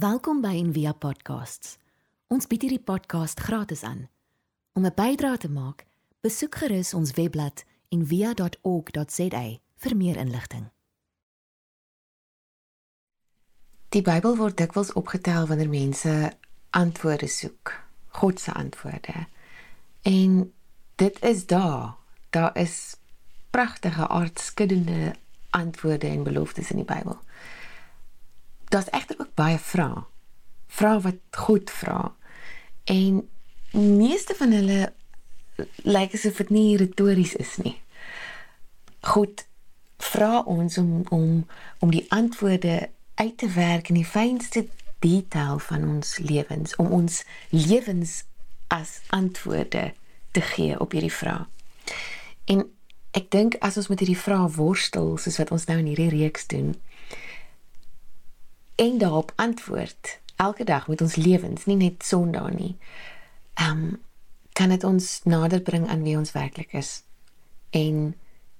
Welkom by Envia Podcasts. Ons bied hierdie podcast gratis aan. Om 'n bydrae te maak, besoek gerus ons webblad en via.org.za vir meer inligting. Die Bybel word dikwels opgetel wanneer mense antwoorde soek, God se antwoorde. En dit is daar. Daar is pragtige aardskuddende antwoorde en beloftes in die Bybel. Daar's egter ook baie vrae. Vrae wat God vra. En meeste van hulle lyk asof dit nie retories is nie. God vra ons om om om die antwoorde uit te werk in die fynste detail van ons lewens om ons lewens as antwoorde te gee op hierdie vrae. En ek dink as ons met hierdie vrae worstel soos wat ons nou in hierdie reeks doen en daarop antwoord elke dag met ons lewens, nie net Sondag nie. Ehm um, kan dit ons nader bring aan wie ons werklik is en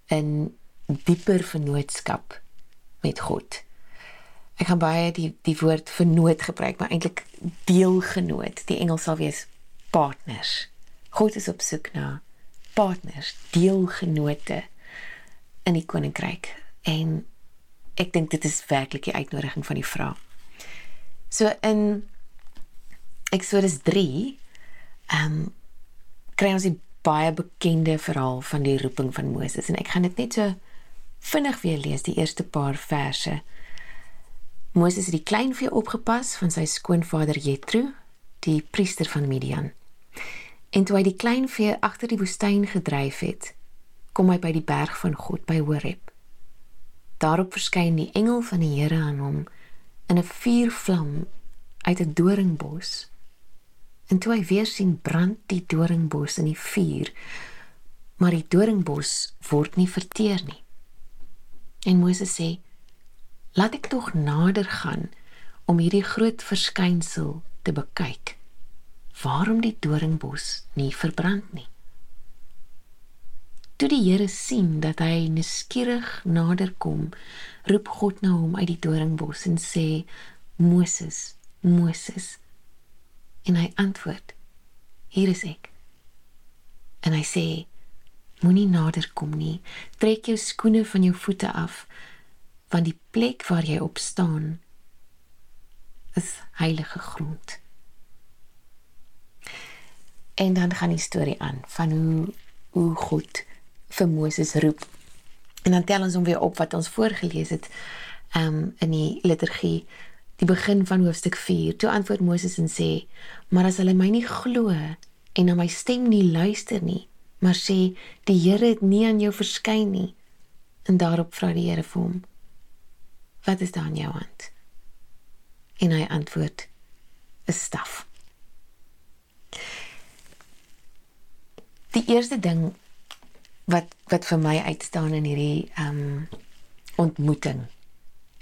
'n dieper vennootskap met God. Ek gaan baie die die woord vennoot gebruik, maar eintlik deelgenoot. Die Engels sal wees partners. God is op soek na partners, deelgenote in die koninkryk. En ek dink dit is werklik die uitnodiging van die vraag. So in Exodus 3 ehm um, kry ons 'n baie bekende verhaal van die roeping van Moses en ek gaan dit net so vinnig weer lees die eerste paar verse. Moses het die kleinvee opgepas van sy skoonvader Jethro, die priester van Midian. En toe hy die kleinvee agter die woestyn gedryf het, kom hy by die berg van God by Horeb. Daarop verskyn die engel van die Here aan hom in 'n vuurvlam uit 'n doringbos En toe hy weer sien brand die doringbos in die vuur, maar die doringbos word nie verteer nie. En Moses sê: "Laat ek tog nader gaan om hierdie groot verskynsel te bekyk. Waarom die doringbos nie verbrand nie?" Toe die Here sien dat hy nuuskierig nader kom, roep God na hom uit die doringbos en sê: "Moses, Moses, En hy antwoord: Hier is ek. En hy sê: Moenie nader kom nie. Trek jou skoene van jou voete af, want die plek waar jy op staan is heilige grond. En dan gaan die storie aan van hoe hoe God vir Moses roep. En dan tel ons hom weer op wat ons voorgeles het um, in die liturgie die begin van hoofstuk 4. Toe antwoord Moses en sê: "Maar as hulle my nie glo en na my stem nie luister nie, maar sê die Here het nie aan jou verskyn nie." En daarop vra die Here vir hom: "Wat is daar in jou hand?" En hy antwoord: "’n staf." Die eerste ding wat wat vir my uitstaan in hierdie ehm um, ontmoeting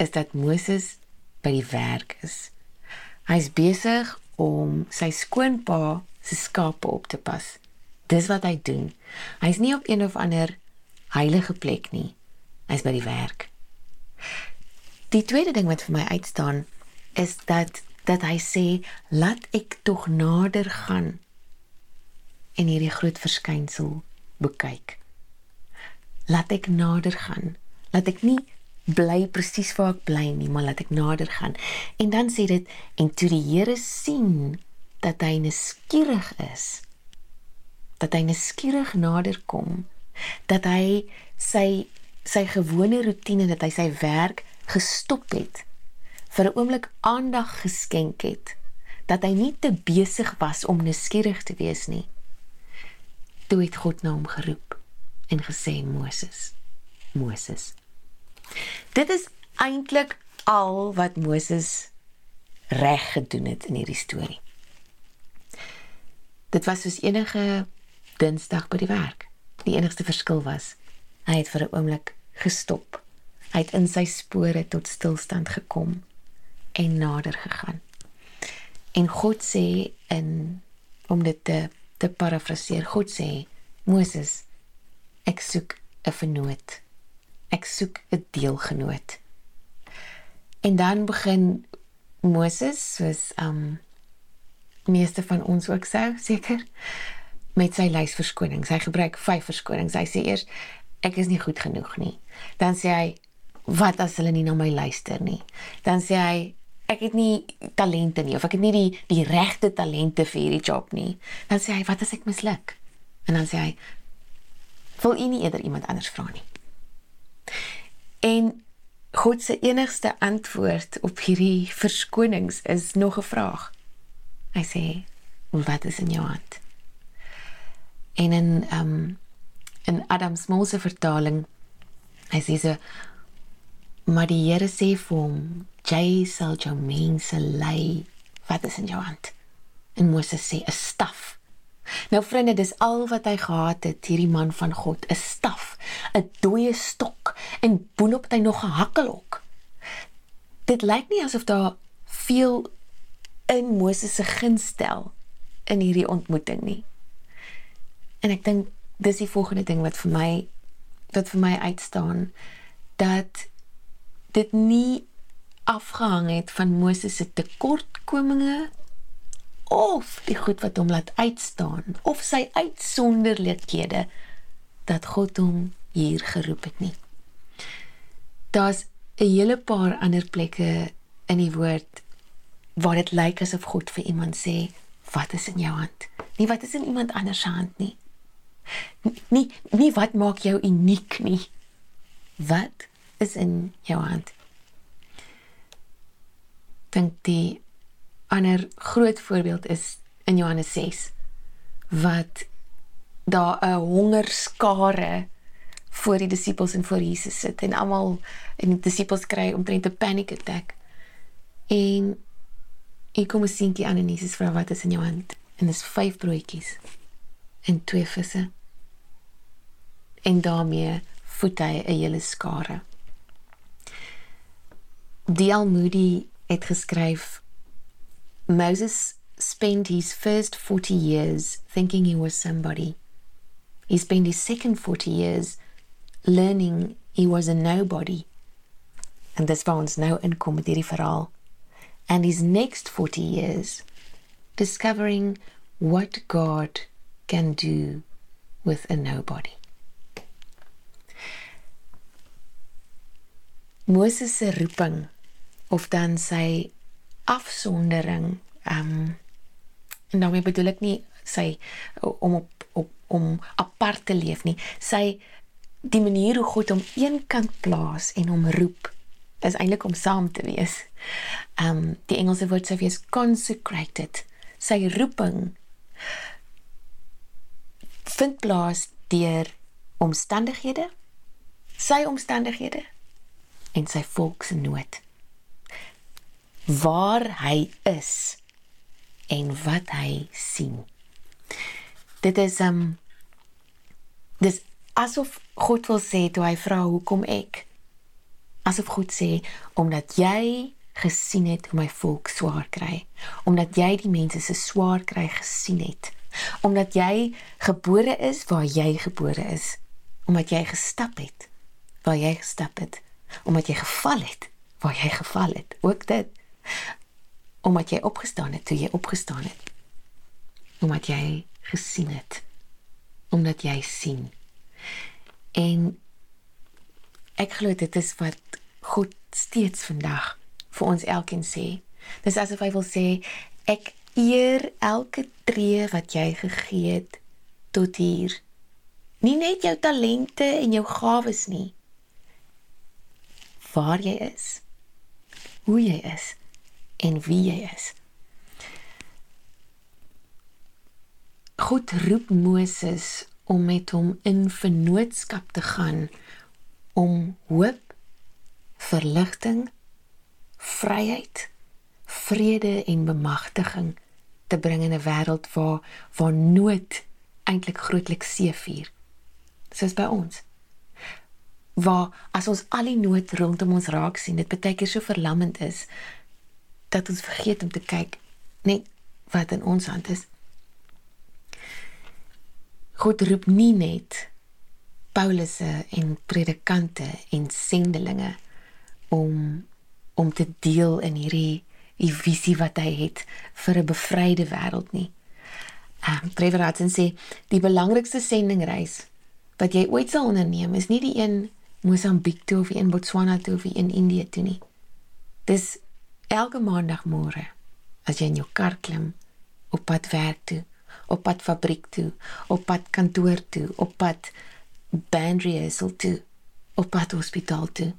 is dat Moses by die werk is. Hy's besig om sy skoonpa se skape op te pas. Dis wat hy doen. Hy's nie op een of ander heilige plek nie. Hy's by die werk. Die tweede ding wat vir my uitstaan is dat dat hy sê laat ek tog nader gaan en hierdie groot verskynsel bekyk. Laat ek nader gaan. Laat ek nie bly presies waar ek bly nie, maar laat ek nader gaan. En dan sê dit en toe die Here sien dat hy nuuskierig is, dat hy nuuskierig nader kom, dat hy sy sy gewone rotine dat hy sy werk gestop het vir 'n oomblik aandag geskenk het dat hy nie te besig was om nuuskierig te wees nie toe het God na hom geroep en gesê Moses Moses Dit is eintlik al wat Moses reg gedoen het in hierdie storie. Dit was soos enige Dinsdag by die werk. Die enigste verskil was hy het vir 'n oomblik gestop. Hy het in sy spore tot stilstand gekom en nader gegaan. En God sê in om dit te te parafraseer, God sê Moses ek soek 'n vernoot Ek soek 'n deelgenoot. En dan begin Moses soos um meeste van ons ook sou seker met sy lys verskonings. Hy gebruik vyf verskonings. Hy sê eers ek is nie goed genoeg nie. Dan sê hy wat as hulle nie na my luister nie. Dan sê hy ek het nie talente nie of ek het nie die die regte talente vir hierdie job nie. Dan sê hy wat as ek misluk? En dan sê hy wil u nie eerder iemand anders vra nie. En God se enigste antwoord op hierdie verskonings is nog 'n vraag. Hy sê wat is in jou hand? En in ehm um, in Adam se vertaling hy sê so maar die Here sê vir hom jy sal jou mense lei wat is in jou hand en Moses sê 'n staf nou vriende dis al wat hy gehad het hierdie man van God. 'n staf 'n dooie stok en boonop hy nog 'n hakkelhok dit lyk nie asof daar veel in Moses se gunstel in hierdie ontmoeting nie. En ek dink dis die volgende ding wat vir my wat vir my uitstaan dat dit nie afgehang het van Moses se tekortkominge of die goed wat hom laat uitstaan of sy uitsonderlikhede dat God hom hier geroep het nie. Daar's 'n hele paar ander plekke in die woord waar dit lyk asof God vir iemand sê, "Wat is in jou hand?" Nie wat is in iemand anders se hand nie nie nie wat maak jou uniek nie. Wat is in jou hand? Dink die ander groot voorbeeld is in Johannes 6 wat daar 'n hongerskare voor die disippels en voor Jesus sit en almal en die disippels kry omtrent 'n panic attack. En ek kom sien die aan en Jesus vra wat is in jou hand? En dis vyf broodjies en twee visse en daarmee voed hy 'n hele skare. D.L. Moody het geskryf Moses spent his first 40 years thinking he was somebody. He spent his second 40 years learning he was a nobody. And this waar ons nou inkom met hierdie verhaal. And his next 40 years discovering what God can do with a nobody. Moses se roeping of dan sy afsondering ehm um, en daarmee bedoel ek nie sy om op, op om apart te leef nie sy die manier hoe God hom eenkant plaas en hom roep is eintlik om saam te wees. Ehm um, die Engelse woord sou wees consecrated. Sy roeping vind plaas deur omstandighede sy omstandighede en sy volk se nood. Waar hy is en wat hy sien. Dit is um dis asof God wil sê toe hy vra hoekom ek? Asof God sê omdat jy gesien het hoe my volk swaar kry. Omdat jy die mense se swaar kry gesien het. Omdat jy gebore is waar jy gebore is. Omdat jy gestap het waar jy gestap het. Omdat jy geval het waar jy geval het. Ook dit omdat jy opgestaan het toe jy opgestaan het. Omdat jy gesien het. Omdat jy sien. En ek glo dit is wat God steeds vandag vir ons elkeen sê. Dis asof hy wil sê ek eer elke tree wat jy gegee het tot hier. Nie net jou talente en jou gawes nie. Waar jy is, hoe jy is en wie jy is. God roep Moses om met hom in vennootskap te gaan om hoop, verligting, vryheid, vrede en bemagtiging te bring in 'n wêreld waar waar nood eintlik grootliks seëvier. Soos by ons waar as ons al die nood rondom ons raak sien, dit baie keer so verlammend is dat ons vergeet om te kyk net wat in ons hand is. God roep nie net Paulusse en predikante en sendelinge om om te deel in hierdie die visie wat hy het vir 'n bevryde wêreld nie. Ehm um, Trevor Hudson sê die belangrikste sendingreis wat jy ooit sal onderneem is nie die een Mosambiek toe of in Botswana toe of in Indië toe nie. Dis elke maandagmôre as jy in jou kar klim op pad werk toe, op pad fabriek toe, op pad kantoor toe, op pad band rehearsal toe, op pad hospitaal toe.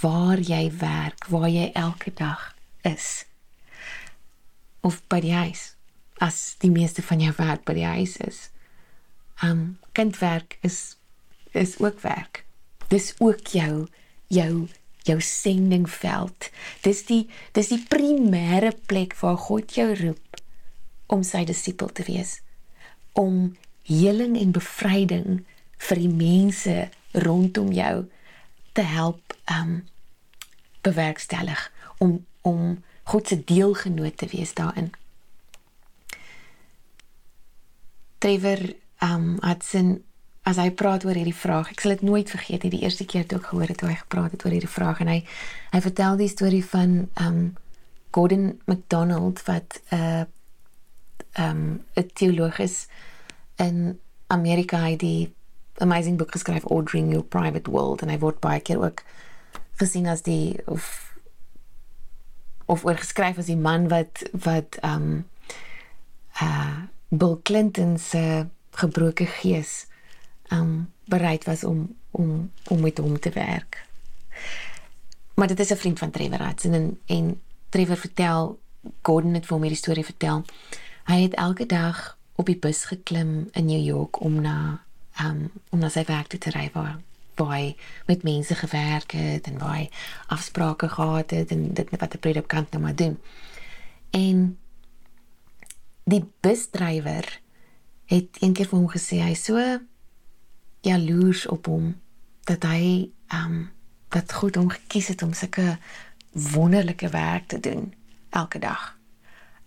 Waar jy werk, waar jy elke dag is. Of by die huis as die meeste van jou werk by die huis is. Um kindwerk is is ook werk. Dis ook jou jou jou sendingveld. Dis die dis die primêre plek waar God jou roep om sy disipel te wees. Om heling en bevryding vir die mense rondom jou te help um bewerkstellig om om God se deelgenoot te wees daarin. Trevor um Hudson as hy praat oor hierdie vraag, ek sal dit nooit vergeet nie, die eerste keer toe ek gehoor het hoe hy gepraat het oor hierdie vraag en hy hy vertel die storie van um Gordon MacDonald wat 'n uh, um 'n teoloog is in Amerika. Hy die amazing boek geskryf Ordering Your Private World en hy word baie keer ook gesien as die of of oorgeskryf as die man wat wat um uh Bill Clinton se gebroke gees um bereid was om om om met hom te werk. Maar dit is 'n vriend van Trevor Hudson en en Trevor vertel Gordon het vir hom hierdie storie vertel. Hy het elke dag op die bus geklim in New York om na um om na sy werk toe te ry waar hy met mense gewerk het en waar hy afsprake gehad het en dit wat 'n predikant nou maar doen. En die busdrywer het eendag vir hom gesê hy so jaloers op hom dat hy um dat God hom gekies het om sulke wonderlike werk te doen elke dag.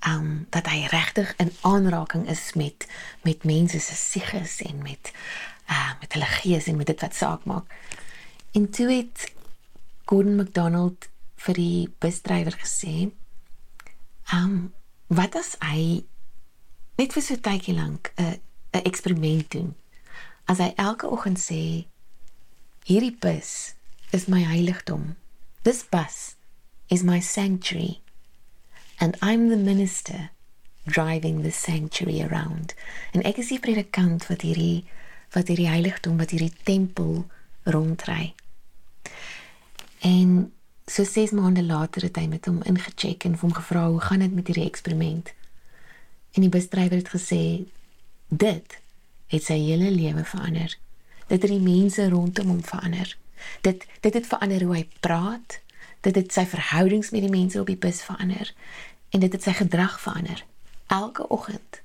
Um dat hy regtig in aanraking is met met mense se sieges en met uh met hulle gees en met dit wat saak maak. En toe het Gordon McDonald vir die busdrywer gesê, um wat as hy net vir so 'n tydjie lank 'n eksperiment doen as hy elke oggend sê hierdie bus is my heiligdom. This bus is my sanctuary. And i'm the minister driving the sanctuary around. En ek is die predikant wat hierdie wat hierdie heiligdom wat hierdie tempel rondry. En so ses maande later het hy met hom ingecheck en hom gevra hoe gaan dit met hierdie eksperiment? En die busdrywer het gesê dit het sy hele lewe verander. Dit het die mense rondom hom verander. Dit dit het verander hoe hy praat. Dit het sy verhoudings met die mense op die bus verander en dit het sy gedrag verander. Elke oggend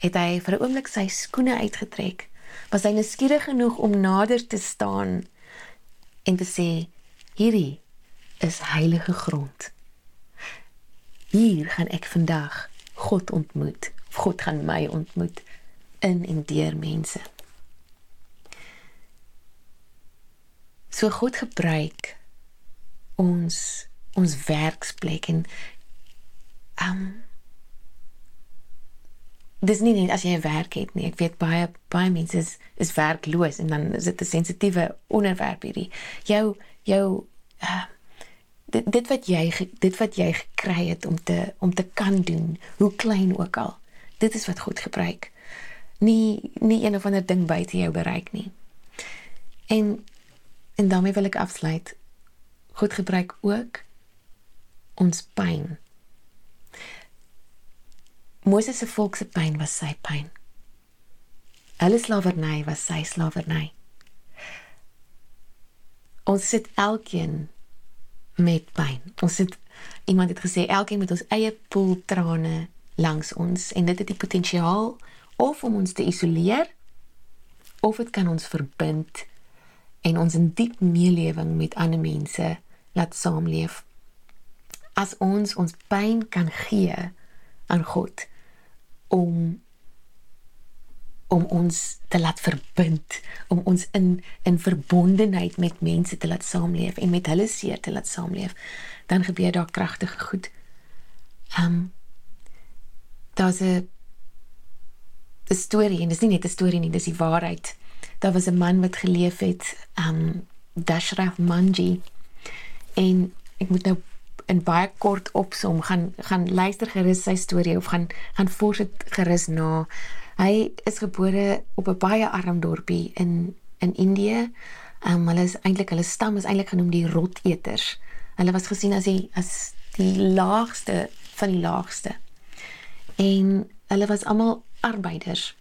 het hy vir 'n oomblik sy skoene uitgetrek. Was hy nuuskierig genoeg om nader te staan en te sê: "Hierdie is heilige grond. Hier gaan ek vandag God ontmoet. God gaan my ontmoet." In en deur mense. So God gebruik ons ons werksplek en um dis nie net as jy 'n werk het nie. Ek weet baie baie mense is is werkloos en dan is dit 'n sensitiewe onderwerp hierdie. Jou jou uh, dit dit wat jy dit wat jy gekry het om te om te kan doen, hoe klein ook al. Dit is wat God gebruik nie nie een of ander ding buite jou bereik nie. En en daarmee wil ek afsluit. God gebruik ook ons pyn. Moses se volk se pyn was sy pyn. Hulle slawerny was sy slawerny. Ons sit elkeen met pyn. Ons sit iemand het gesê elkeen met ons eie poel trane langs ons en dit het die potensiaal of om ons te isoleer of dit kan ons verbind en ons in diep meelewing met ander mense laat saamleef. As ons ons pyn kan gee aan God om om ons te laat verbind, om ons in in verbondenheid met mense te laat saamleef en met hulle seer te laat saamleef, dan gebeur daar kragtige goed. Ehm um, daar's 'n 'n storie en dis nie net 'n storie nie, dis die waarheid. Daar was 'n man wat geleef het, ehm um, Dashraf Manji. En ek moet nou in baie kort opsom gaan gaan luister gerus sy storie of gaan gaan fors dit gerus na. Hy is gebore op 'n baie arm dorpie in in Indië. Ehm um, hulle is eintlik hulle stam is eintlik genoem die roteters. Hulle was gesien as die as die laagste van die laagste. En hulle was almal arbeiders.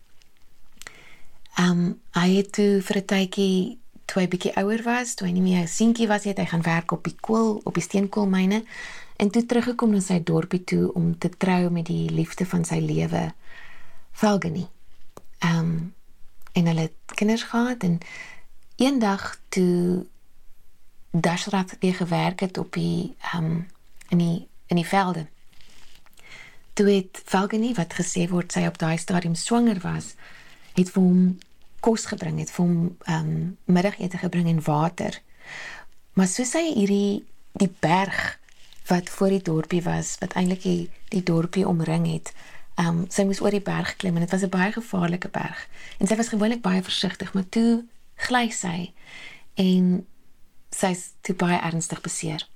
Ehm um, hy het toe vir 'n tydjie toe hy bietjie ouer was, toe hy nie meer 'n seentjie was nie, hy gaan werk op die kool, op die steenkoolmyne en toe teruggekom na sy dorpie toe om te trou met die liefde van sy lewe, Falguni. Ehm um, en hulle het kinders gehad en eendag toe Dashrath weer gewerk het op die ehm um, in die in die velde. Toe het Falguni wat gesê word sy op daai stadium swanger was, het vir hom kos gebring, het vir hom ehm um, middagete gebring en water. Maar soos hy hierdie die berg wat voor die dorpie was, wat eintlik die, die dorpie omring het, ehm um, sy moes oor die berg klim en dit was 'n baie gevaarlike berg. En sy was gewoonlik baie versigtig, maar toe gly sy en sy's toe baie ernstig beseer.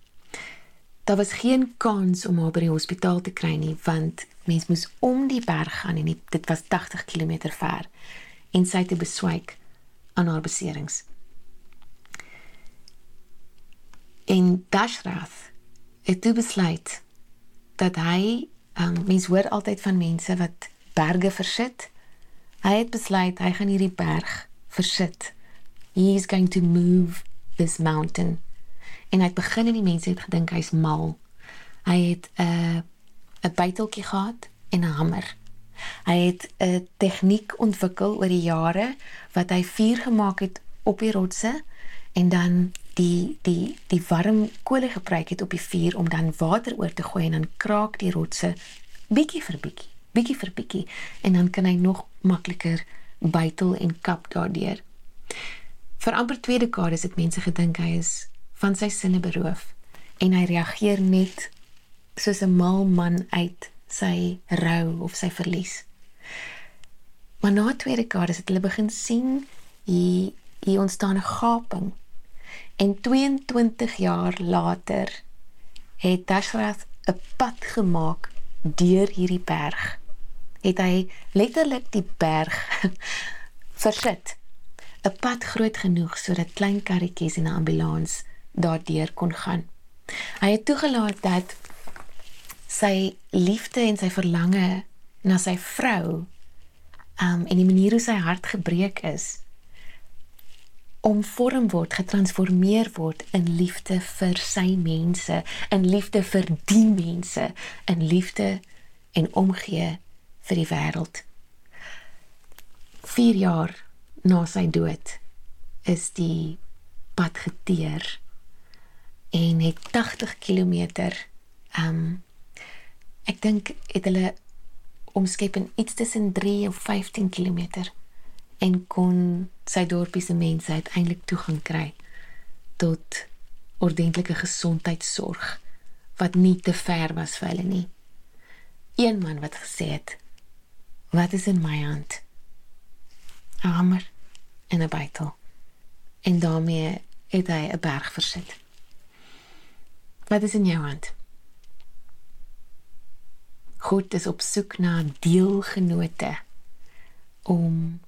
Daar was geen kans om haar by die hospitaal te kry nie, want mens moes om die berg gaan en dit was 80 km ver en sy het te beswyk aan haar beserings. En Dashrath het toe besluit dat hy, um, mens hoor altyd van mense wat berge versit. Hy het besluit hy gaan hierdie berg versit. He is going to move this mountain. En hy het begin en die mense het gedink hy's mal. Hy het 'n uh, 'n byteltjie gehad en 'n hamer. Hy het 'n tegniek ontwikkel oor die jare wat hy vuur gemaak het op die rotse en dan die die die warm kolle gebruik het op die vuur om dan water oor te gooi en dan kraak die rotse bietjie vir bietjie, bietjie vir bietjie en dan kan hy nog makliker bytel en kap daardeur. Vir amper twee dekades het mense gedink hy is van sy sinne beroof en hy reageer net soos 'n mal man uit sy rou of sy verlies. Maar na twee dekades het hulle begin sien hier hier ontstaan 'n gaping. En 22 jaar later het Dashrath 'n pad gemaak deur hierdie berg. Het hy letterlik die berg versit. 'n Pad groot genoeg sodat klein karretjies en 'n ambulans daardeur kon gaan. Hy het toegelaat dat sy liefde en sy verlange na sy vrou um en die manier hoe sy hart gebreek is omvorm word, getransformeer word in liefde vir sy mense, in liefde vir die mense, in liefde en omgee vir die wêreld. 4 jaar na sy dood is die pad geteer en het 80 km um ek dink het hulle omskep in iets tussen 3 of 15 km en kon sy dorpie se mense uiteindelik toegang kry tot ordentlike gesondheidsorg wat nie te ver was vir hulle nie. Een man wat gesê het: "Wat is in my hand?" 'n hamer en 'n bytel. En daarmee het hy 'n berg versit. Wat is in jou hand? God is op soek na deelgenote om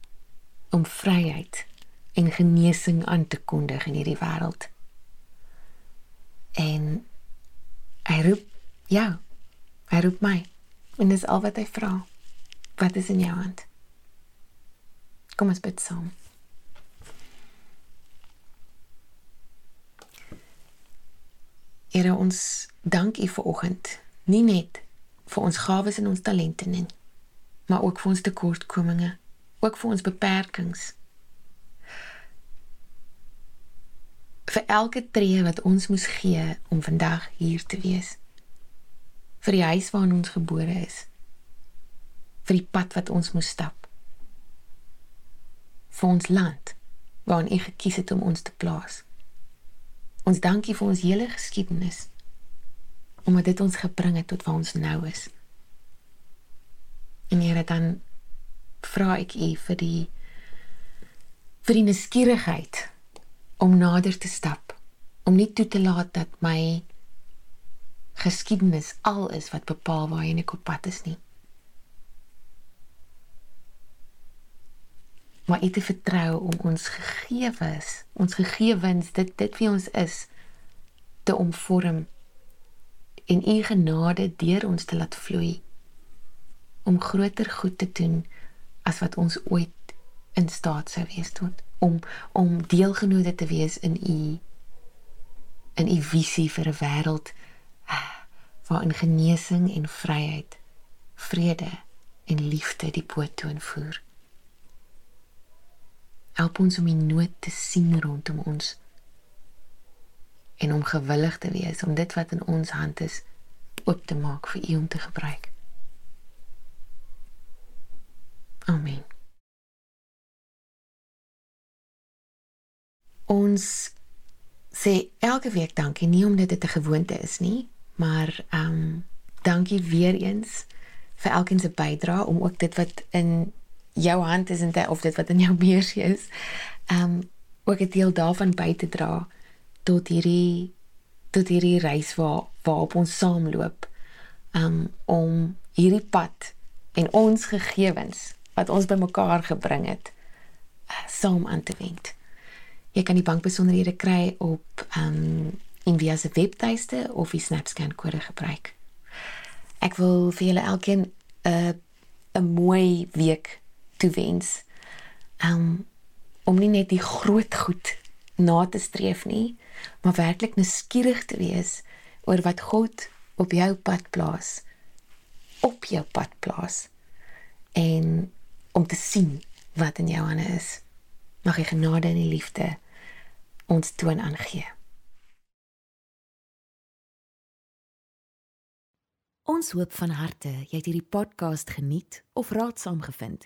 om vryheid en genesing aan te kondig in hierdie wêreld. En hy roep jou. Hy roep my. En dis al wat hy vra. Wat is in jou hand? Kom ons bid saam. Here ons dank U vir oggend. Nie net vir ons gawes en ons talente nie, maar ook vir ons tekortkominge, ook vir ons beperkings. Vir elke tree wat ons moes gee om vandag hier te wees. Vir die huis waarin ons gebore is. Vir die pad wat ons moes stap. Vir ons land waarin U gekies het om ons te plaas. Ons dankie vir ons hele geskiedenis. omdat dit ons gebring het tot waar ons nou is. En Here dan vra ek U vir die vir die nuuskierigheid om nader te stap, om nie toe te laat dat my geskiedenis al is wat bepaal waar ek op pad is nie. Maar dit vertrou om ons gegewes, ons gegewens, dit dit wie ons is te omvorm en u genade deur ons te laat vloei om groter goed te doen as wat ons ooit in staat sou wees tot om om deelgenode te wees in u in u visie vir 'n wêreld ah, waarin genesing en vryheid vrede en liefde die boot toe invoer help ons om die nood te sien rondom ons en om gewillig te wees om dit wat in ons hand is oop te maak vir u om te gebruik. Amen. Ons sê elke week dankie nie omdat dit 'n gewoonte is nie, maar ehm um, dankie weer eens vir elkeen se bydrae om ook dit wat in jou hand is en dit of dit wat in jou beursie is, ehm um, ook 'n deel daarvan by te dra tot hierdie tot hierdie reis waar waarop ons saamloop um, om hierdie pad en ons gegewens wat ons bymekaar gebring het uh, saam aan te wend. Jy kan die bankbesonderhede kry op um Envia se webtuiste of die SnapScan kode gebruik. Ek wil vir julle elkeen 'n 'n mooi week toewens. Um om nie net die groot goed na te streef nie, maar werklik nuuskierig te wees oor wat God op jou pad plaas. Op jou pad plaas. En om te sien wat in jou hande is. Mag hy genade en liefde ons toon aangee. Ons hoop van harte jy het hierdie podcast geniet of raadsaam gevind.